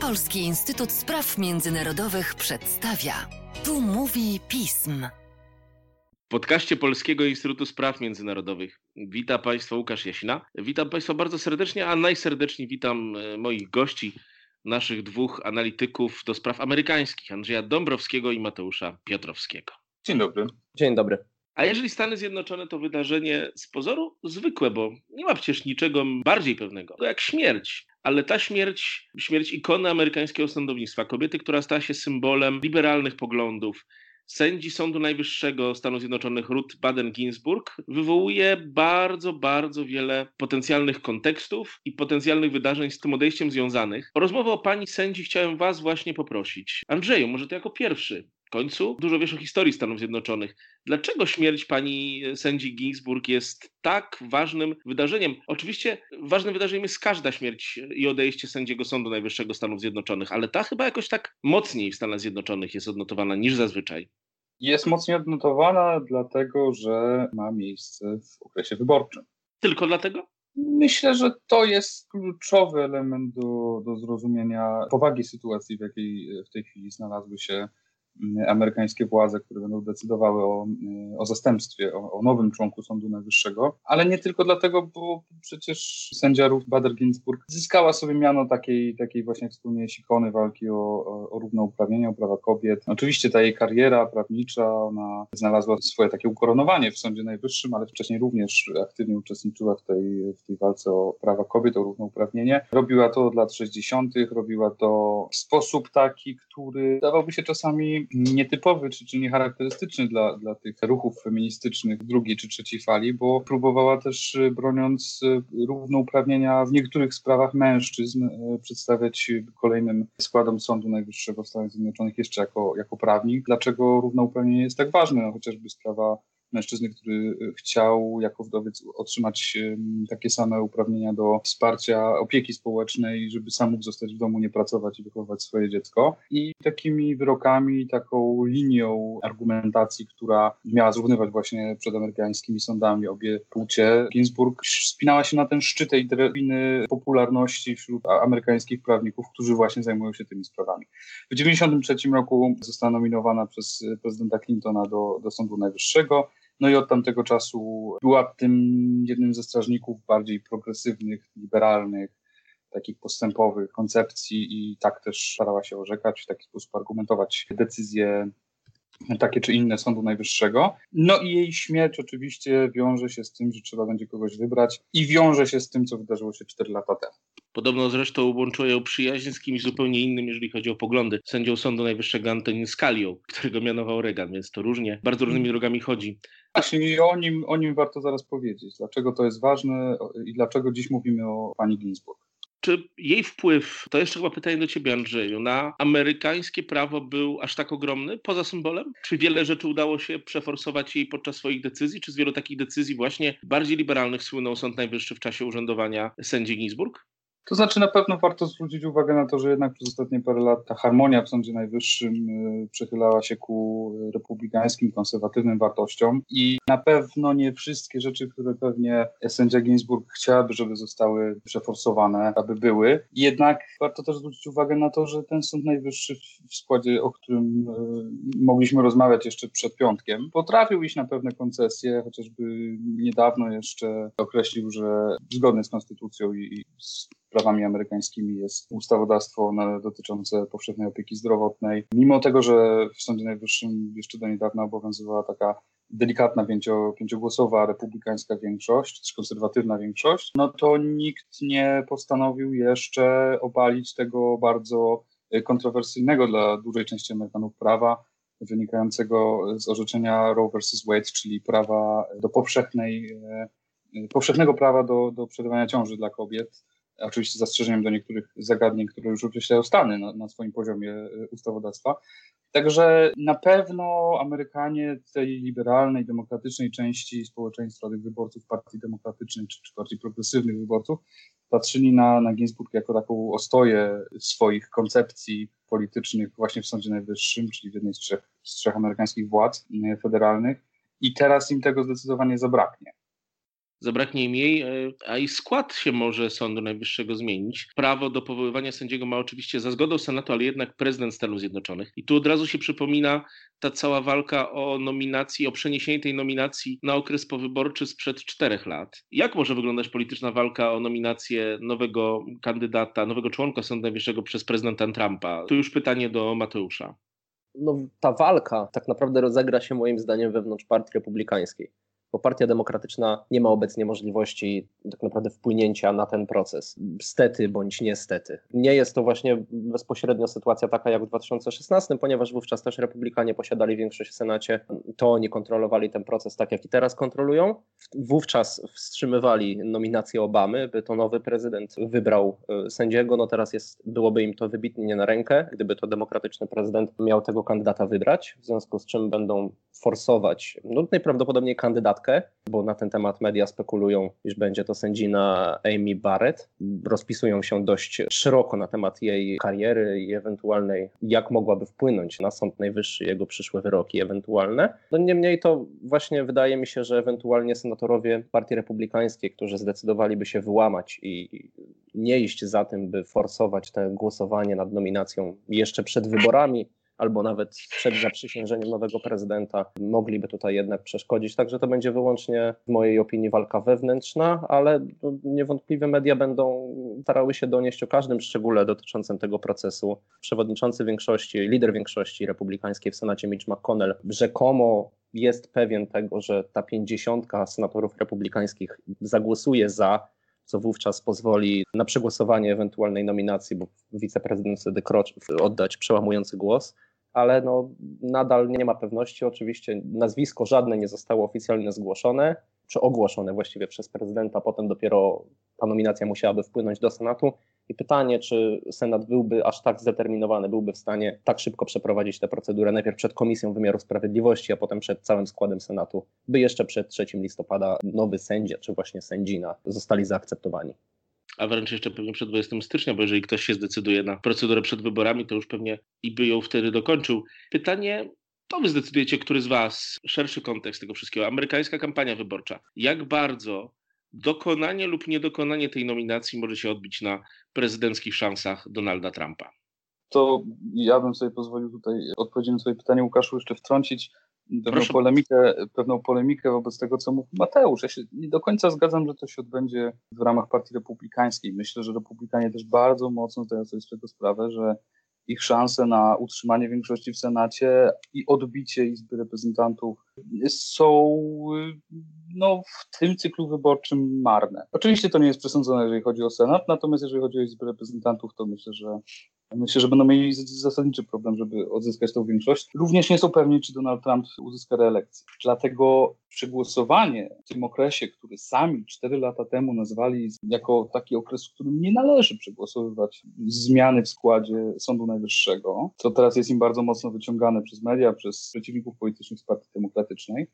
Polski Instytut Spraw Międzynarodowych przedstawia. Tu mówi pism. W podcaście Polskiego Instytutu Spraw Międzynarodowych witam Państwa Łukasz Jasina. Witam Państwa bardzo serdecznie, a najserdeczniej witam e, moich gości, naszych dwóch analityków do spraw amerykańskich, Andrzeja Dąbrowskiego i Mateusza Piotrowskiego. Dzień dobry. Dzień dobry. A jeżeli Stany Zjednoczone to wydarzenie z pozoru zwykłe, bo nie ma przecież niczego bardziej pewnego jak śmierć. Ale ta śmierć, śmierć ikony amerykańskiego sądownictwa, kobiety, która stała się symbolem liberalnych poglądów, sędzi Sądu Najwyższego Stanów Zjednoczonych Ruth Baden Ginsburg wywołuje bardzo, bardzo wiele potencjalnych kontekstów i potencjalnych wydarzeń z tym odejściem związanych. O rozmowę o pani sędzi chciałem was właśnie poprosić. Andrzeju, może to jako pierwszy. W końcu dużo wiesz o historii Stanów Zjednoczonych. Dlaczego śmierć pani sędzi Ginsburg jest tak ważnym wydarzeniem? Oczywiście ważnym wydarzeniem jest każda śmierć i odejście sędziego Sądu Najwyższego Stanów Zjednoczonych, ale ta chyba jakoś tak mocniej w Stanach Zjednoczonych jest odnotowana niż zazwyczaj. Jest mocniej odnotowana, dlatego że ma miejsce w okresie wyborczym. Tylko dlatego? Myślę, że to jest kluczowy element do, do zrozumienia powagi sytuacji, w jakiej w tej chwili znalazły się amerykańskie władze, które będą decydowały o, o zastępstwie, o, o, nowym członku Sądu Najwyższego, ale nie tylko dlatego, bo przecież sędzia Ruth Bader Ginsburg zyskała sobie miano takiej, takiej właśnie wspólniejszej ikony walki o, o, o równouprawnienie, o prawa kobiet. Oczywiście ta jej kariera prawnicza, ona znalazła swoje takie ukoronowanie w Sądzie Najwyższym, ale wcześniej również aktywnie uczestniczyła w tej, w tej walce o prawa kobiet, o równouprawnienie. Robiła to od lat 60., robiła to w sposób taki, który dawałby się czasami nietypowy czy, czy niecharakterystyczny dla, dla tych ruchów feministycznych drugiej czy trzeciej fali, bo próbowała też, y, broniąc y, równouprawnienia w niektórych sprawach mężczyzn, y, przedstawiać kolejnym składom Sądu Najwyższego w Stanach Zjednoczonych jeszcze jako, jako prawnik. Dlaczego równouprawnienie jest tak ważne? No, chociażby sprawa mężczyzny, który e, chciał jako wdowiec otrzymać takie same uprawnienia do wsparcia opieki społecznej, żeby sam mógł zostać w domu, nie pracować i wychowywać swoje dziecko. I takimi wyrokami, taką linią argumentacji, która miała zrównywać właśnie przed amerykańskimi sądami obie płcie, Ginsburg spinała się na ten szczyt tej drabiny popularności wśród amerykańskich prawników, którzy właśnie zajmują się tymi sprawami. W 1993 roku została nominowana przez prezydenta Clintona do, do Sądu Najwyższego. No i od tamtego czasu była tym jednym ze strażników bardziej progresywnych, liberalnych, takich postępowych koncepcji i tak też starała się orzekać, w taki sposób argumentować decyzje takie czy inne Sądu Najwyższego. No i jej śmierć oczywiście wiąże się z tym, że trzeba będzie kogoś wybrać i wiąże się z tym, co wydarzyło się 4 lata temu. Podobno zresztą łączyła ją przyjaźń z kimś zupełnie innym, jeżeli chodzi o poglądy. Sędzią Sądu Najwyższego Antonin Scalią, którego mianował Reagan, więc to różnie, bardzo różnymi mm. drogami chodzi. Właśnie o nim, o nim warto zaraz powiedzieć. Dlaczego to jest ważne i dlaczego dziś mówimy o pani Ginsburg. Czy jej wpływ, to jeszcze chyba pytanie do ciebie Andrzeju, na amerykańskie prawo był aż tak ogromny poza symbolem? Czy wiele rzeczy udało się przeforsować jej podczas swoich decyzji? Czy z wielu takich decyzji właśnie bardziej liberalnych słynął Sąd Najwyższy w czasie urzędowania sędzi Ginsburg? To znaczy na pewno warto zwrócić uwagę na to, że jednak przez ostatnie parę lat ta harmonia w Sądzie Najwyższym y, przechylała się ku republikańskim, konserwatywnym wartościom i na pewno nie wszystkie rzeczy, które pewnie sędzia Ginsburg chciałaby, żeby zostały przeforsowane, aby były. Jednak warto też zwrócić uwagę na to, że ten Sąd Najwyższy w składzie, o którym y, mogliśmy rozmawiać jeszcze przed piątkiem, potrafił iść na pewne koncesje, chociażby niedawno jeszcze określił, że zgodnie z konstytucją i z prawami amerykańskimi jest ustawodawstwo dotyczące powszechnej opieki zdrowotnej. Mimo tego, że w Sądzie Najwyższym jeszcze do niedawna obowiązywała taka delikatna pięcio, pięciogłosowa republikańska większość, czy konserwatywna większość, no to nikt nie postanowił jeszcze obalić tego bardzo kontrowersyjnego dla dużej części Amerykanów prawa wynikającego z orzeczenia Roe vs. Wade, czyli prawa do powszechnej, e, powszechnego prawa do, do przerywania ciąży dla kobiet, oczywiście zastrzeżeniem do niektórych zagadnień, które już określają Stany na, na swoim poziomie e, ustawodawstwa. Także na pewno Amerykanie tej liberalnej, demokratycznej części społeczeństwa, tych wyborców partii demokratycznej czy, czy bardziej progresywnych wyborców, patrzyli na, na Ginsburg jako taką ostoję swoich koncepcji politycznych właśnie w Sądzie Najwyższym, czyli w jednej z trzech, z trzech amerykańskich władz e, federalnych. I teraz im tego zdecydowanie zabraknie. Zabraknie im jej, e, a i skład się może Sądu Najwyższego zmienić. Prawo do powoływania sędziego ma oczywiście za zgodą Senatu, ale jednak prezydent Stanów Zjednoczonych. I tu od razu się przypomina ta cała walka o nominacji, o przeniesienie tej nominacji na okres powyborczy sprzed czterech lat. Jak może wyglądać polityczna walka o nominację nowego kandydata, nowego członka Sądu Najwyższego przez prezydenta Trumpa? Tu już pytanie do Mateusza. No, ta walka tak naprawdę rozegra się moim zdaniem wewnątrz partii republikańskiej bo Partia Demokratyczna nie ma obecnie możliwości tak naprawdę wpłynięcia na ten proces. Stety bądź niestety. Nie jest to właśnie bezpośrednio sytuacja taka jak w 2016, ponieważ wówczas też Republikanie posiadali większość w Senacie, to oni kontrolowali ten proces tak jak i teraz kontrolują. Wówczas wstrzymywali nominację Obamy, by to nowy prezydent wybrał e, sędziego. No teraz jest, byłoby im to wybitnie nie na rękę, gdyby to demokratyczny prezydent miał tego kandydata wybrać, w związku z czym będą forsować no, najprawdopodobniej bo na ten temat media spekulują, iż będzie to sędzina Amy Barrett. Rozpisują się dość szeroko na temat jej kariery i ewentualnej, jak mogłaby wpłynąć na Sąd Najwyższy, jego przyszłe wyroki ewentualne. No niemniej to właśnie wydaje mi się, że ewentualnie senatorowie Partii Republikańskiej, którzy zdecydowaliby się wyłamać i nie iść za tym, by forsować to głosowanie nad nominacją jeszcze przed wyborami, albo nawet przed zaprzysiężeniem nowego prezydenta mogliby tutaj jednak przeszkodzić. Także to będzie wyłącznie w mojej opinii walka wewnętrzna, ale no, niewątpliwie media będą starały się donieść o każdym szczególe dotyczącym tego procesu. Przewodniczący większości, lider większości republikańskiej w Senacie Mitch McConnell rzekomo jest pewien tego, że ta pięćdziesiątka senatorów republikańskich zagłosuje za co wówczas pozwoli na przegłosowanie ewentualnej nominacji, bo wiceprezydent wtedy oddać przełamujący głos ale no, nadal nie ma pewności. Oczywiście nazwisko żadne nie zostało oficjalnie zgłoszone, czy ogłoszone właściwie przez prezydenta, potem dopiero ta nominacja musiałaby wpłynąć do Senatu. I pytanie, czy Senat byłby aż tak zdeterminowany, byłby w stanie tak szybko przeprowadzić tę procedurę, najpierw przed Komisją Wymiaru Sprawiedliwości, a potem przed całym składem Senatu, by jeszcze przed 3 listopada nowy sędzia, czy właśnie sędzina zostali zaakceptowani a wręcz jeszcze pewnie przed 20 stycznia, bo jeżeli ktoś się zdecyduje na procedurę przed wyborami, to już pewnie i by ją wtedy dokończył. Pytanie, to wy zdecydujecie, który z was, szerszy kontekst tego wszystkiego, amerykańska kampania wyborcza, jak bardzo dokonanie lub niedokonanie tej nominacji może się odbić na prezydenckich szansach Donalda Trumpa? To ja bym sobie pozwolił tutaj odpowiedzieć na swoje pytanie Łukaszu jeszcze wtrącić pewną polemikę, pewną polemikę wobec tego, co mówił Mateusz. Ja się nie do końca zgadzam, że to się odbędzie w ramach Partii Republikańskiej. Myślę, że Republikanie też bardzo mocno zdają sobie z tego sprawę, że ich szanse na utrzymanie większości w Senacie i odbicie Izby Reprezentantów są no, w tym cyklu wyborczym marne. Oczywiście to nie jest przesądzone, jeżeli chodzi o Senat, natomiast jeżeli chodzi o Izbę Reprezentantów, to myślę, że Myślę, że będą mieli zasadniczy problem, żeby odzyskać tą większość. Również nie są pewni, czy Donald Trump uzyska reelekcję. Dlatego przegłosowanie w tym okresie, który sami cztery lata temu nazwali jako taki okres, w którym nie należy przegłosowywać zmiany w składzie Sądu Najwyższego, co teraz jest im bardzo mocno wyciągane przez media, przez przeciwników politycznych z Partii Demokratycznej,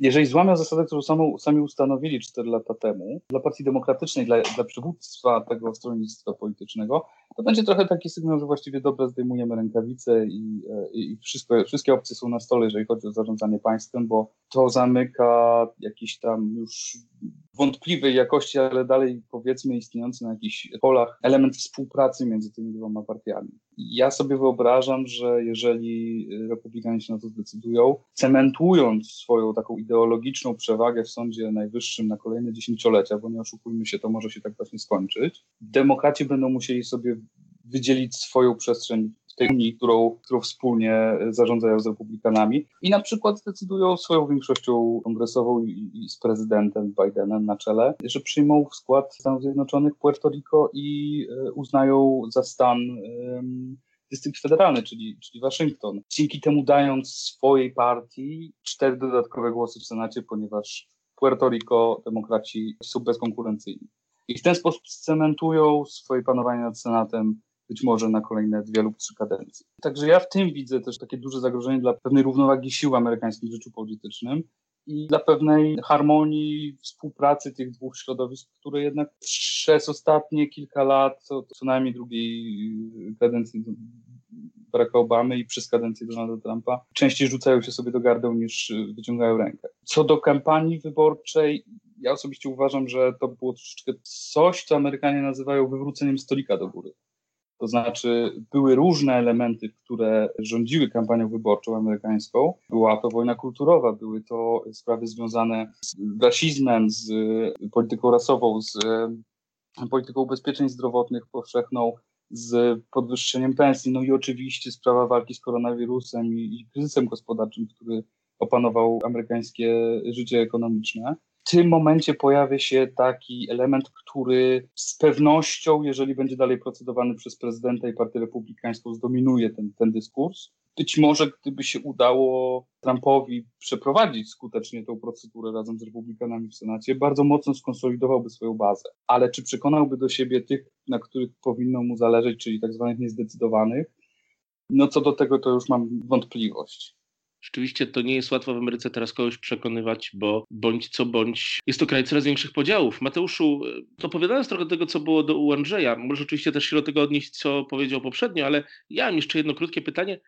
jeżeli złamią zasadę, którą samą, sami ustanowili 4 lata temu, dla Partii Demokratycznej, dla, dla przywództwa tego stronnictwa politycznego, to będzie trochę taki sygnał, że właściwie dobrze zdejmujemy rękawice i, e, i wszystko, wszystkie opcje są na stole, jeżeli chodzi o zarządzanie państwem, bo to zamyka jakiś tam już wątpliwej jakości, ale dalej powiedzmy istniejący na jakichś polach element współpracy między tymi dwoma partiami. Ja sobie wyobrażam, że jeżeli republikanie się na to zdecydują, cementując swoją taką ideologiczną przewagę w Sądzie Najwyższym na kolejne dziesięciolecia, bo nie oszukujmy się, to może się tak właśnie skończyć, demokraci będą musieli sobie wydzielić swoją przestrzeń w tej Unii, którą, którą wspólnie zarządzają z republikanami i na przykład zdecydują swoją większością kongresową i, i z prezydentem Bidenem na czele, że przyjmą w skład Stanów Zjednoczonych Puerto Rico i e, uznają za stan um, dystrykt federalny, czyli, czyli Waszyngton. Dzięki temu dając swojej partii cztery dodatkowe głosy w Senacie, ponieważ Puerto Rico demokraci są bezkonkurencyjni. I w ten sposób scementują swoje panowanie nad Senatem być może na kolejne dwie lub trzy kadencje. Także ja w tym widzę też takie duże zagrożenie dla pewnej równowagi sił amerykańskich w życiu politycznym i dla pewnej harmonii współpracy tych dwóch środowisk, które jednak przez ostatnie kilka lat, co, co najmniej drugiej kadencji Baracka Obamy i przez kadencję Donalda Trumpa częściej rzucają się sobie do gardeł niż wyciągają rękę. Co do kampanii wyborczej, ja osobiście uważam, że to było troszeczkę coś, co Amerykanie nazywają wywróceniem stolika do góry. To znaczy, były różne elementy, które rządziły kampanią wyborczą amerykańską. Była to wojna kulturowa, były to sprawy związane z rasizmem, z polityką rasową, z polityką ubezpieczeń zdrowotnych powszechną, z podwyższeniem pensji, no i oczywiście sprawa walki z koronawirusem i, i kryzysem gospodarczym, który opanował amerykańskie życie ekonomiczne. W tym momencie pojawia się taki element, który z pewnością, jeżeli będzie dalej procedowany przez prezydenta i partię republikańską, zdominuje ten, ten dyskurs. Być może gdyby się udało Trumpowi przeprowadzić skutecznie tę procedurę razem z republikanami w Senacie, bardzo mocno skonsolidowałby swoją bazę. Ale czy przekonałby do siebie tych, na których powinno mu zależeć, czyli tak zwanych niezdecydowanych? No co do tego to już mam wątpliwość. Rzeczywiście to nie jest łatwo w Ameryce teraz kogoś przekonywać, bo bądź co bądź jest to kraj coraz większych podziałów. Mateuszu, opowiadając trochę tego, co było do Andrzeja, może oczywiście też się do tego odnieść, co powiedział poprzednio, ale ja mam jeszcze jedno krótkie pytanie.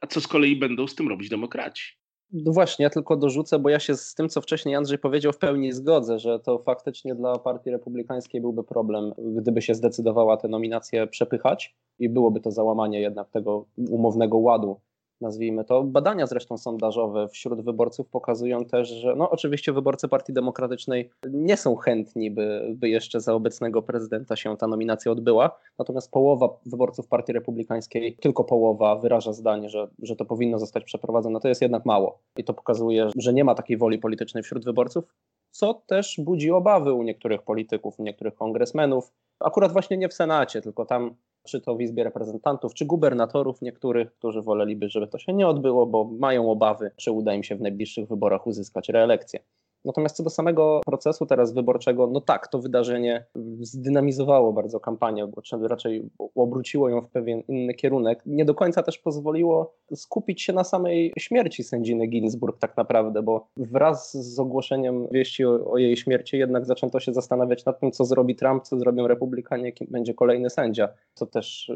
A co z kolei będą z tym robić demokraci? No właśnie, ja tylko dorzucę, bo ja się z tym, co wcześniej Andrzej powiedział, w pełni zgodzę, że to faktycznie dla Partii Republikańskiej byłby problem, gdyby się zdecydowała te nominacje przepychać i byłoby to załamanie jednak tego umownego ładu nazwijmy to. Badania zresztą sondażowe wśród wyborców pokazują też, że no oczywiście wyborcy Partii Demokratycznej nie są chętni, by, by jeszcze za obecnego prezydenta się ta nominacja odbyła, natomiast połowa wyborców Partii Republikańskiej, tylko połowa wyraża zdanie, że, że to powinno zostać przeprowadzone. To jest jednak mało i to pokazuje, że nie ma takiej woli politycznej wśród wyborców, co też budzi obawy u niektórych polityków, u niektórych kongresmenów. Akurat właśnie nie w Senacie, tylko tam czy to w Izbie Reprezentantów, czy gubernatorów niektórych, którzy woleliby, żeby to się nie odbyło, bo mają obawy, czy uda im się w najbliższych wyborach uzyskać reelekcję. Natomiast co do samego procesu teraz wyborczego, no tak, to wydarzenie zdynamizowało bardzo kampanię, bo raczej obróciło ją w pewien inny kierunek. Nie do końca też pozwoliło skupić się na samej śmierci sędziny Ginsburg tak naprawdę, bo wraz z ogłoszeniem wieści o, o jej śmierci jednak zaczęto się zastanawiać nad tym, co zrobi Trump, co zrobią republikanie, kim będzie kolejny sędzia. To też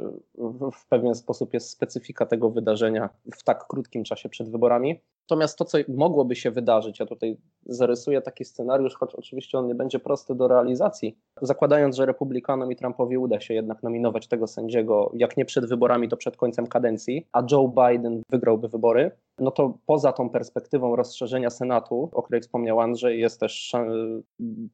w pewien sposób jest specyfika tego wydarzenia w tak krótkim czasie przed wyborami. Natomiast to, co mogłoby się wydarzyć, ja tutaj zarysuję taki scenariusz, choć oczywiście on nie będzie prosty do realizacji, zakładając, że Republikanom i Trumpowi uda się jednak nominować tego sędziego, jak nie przed wyborami, to przed końcem kadencji, a Joe Biden wygrałby wybory, no to poza tą perspektywą rozszerzenia Senatu, o której wspomniał Andrzej, jest też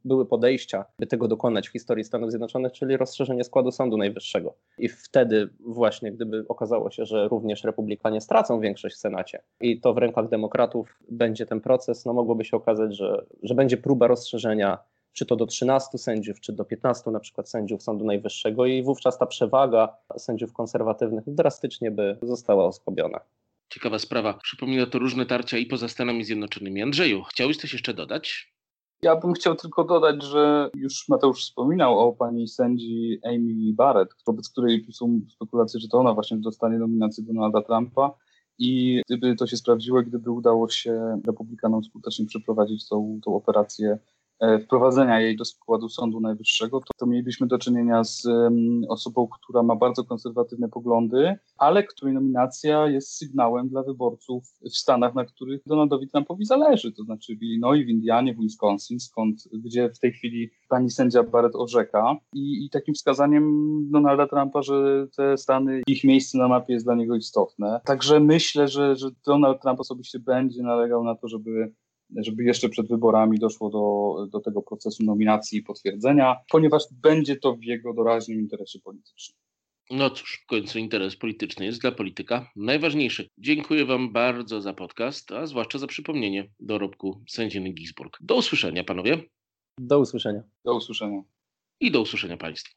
były podejścia, by tego dokonać w historii Stanów Zjednoczonych, czyli rozszerzenie składu Sądu Najwyższego. I wtedy właśnie, gdyby okazało się, że również Republikanie stracą większość w Senacie i to w rękach demokratów będzie ten proces, no mogłoby się okazać, że, że będzie próba rozszerzenia czy to do 13 sędziów, czy do 15 na przykład sędziów Sądu Najwyższego i wówczas ta przewaga sędziów konserwatywnych drastycznie by została osłabiona. Ciekawa sprawa. Przypomina to różne tarcia i poza Stanami Zjednoczonymi. Andrzeju, chciałbyś coś jeszcze dodać? Ja bym chciał tylko dodać, że już Mateusz wspominał o pani sędzi Amy Barrett, wobec której są spekulacje, że to ona właśnie dostanie nominację Donalda Trumpa. I gdyby to się sprawdziło, gdyby udało się republikanom skutecznie przeprowadzić tą, tą operację wprowadzenia jej do składu Sądu Najwyższego, to, to mielibyśmy do czynienia z osobą, która ma bardzo konserwatywne poglądy, ale której nominacja jest sygnałem dla wyborców w Stanach, na których Donaldowi Trumpowi zależy, to znaczy w Illinois, w Indianie, w Wisconsin, skąd, gdzie w tej chwili pani sędzia Barrett orzeka i, i takim wskazaniem Donalda Trumpa, że te Stany, ich miejsce na mapie jest dla niego istotne. Także myślę, że, że Donald Trump osobiście będzie nalegał na to, żeby żeby jeszcze przed wyborami doszło do, do tego procesu nominacji i potwierdzenia, ponieważ będzie to w jego doraźnym interesie politycznym. No cóż, w końcu interes polityczny jest dla polityka najważniejszy. Dziękuję Wam bardzo za podcast, a zwłaszcza za przypomnienie dorobku sędziny Gisburg. Do usłyszenia, panowie. Do usłyszenia. Do usłyszenia. I do usłyszenia Państwu.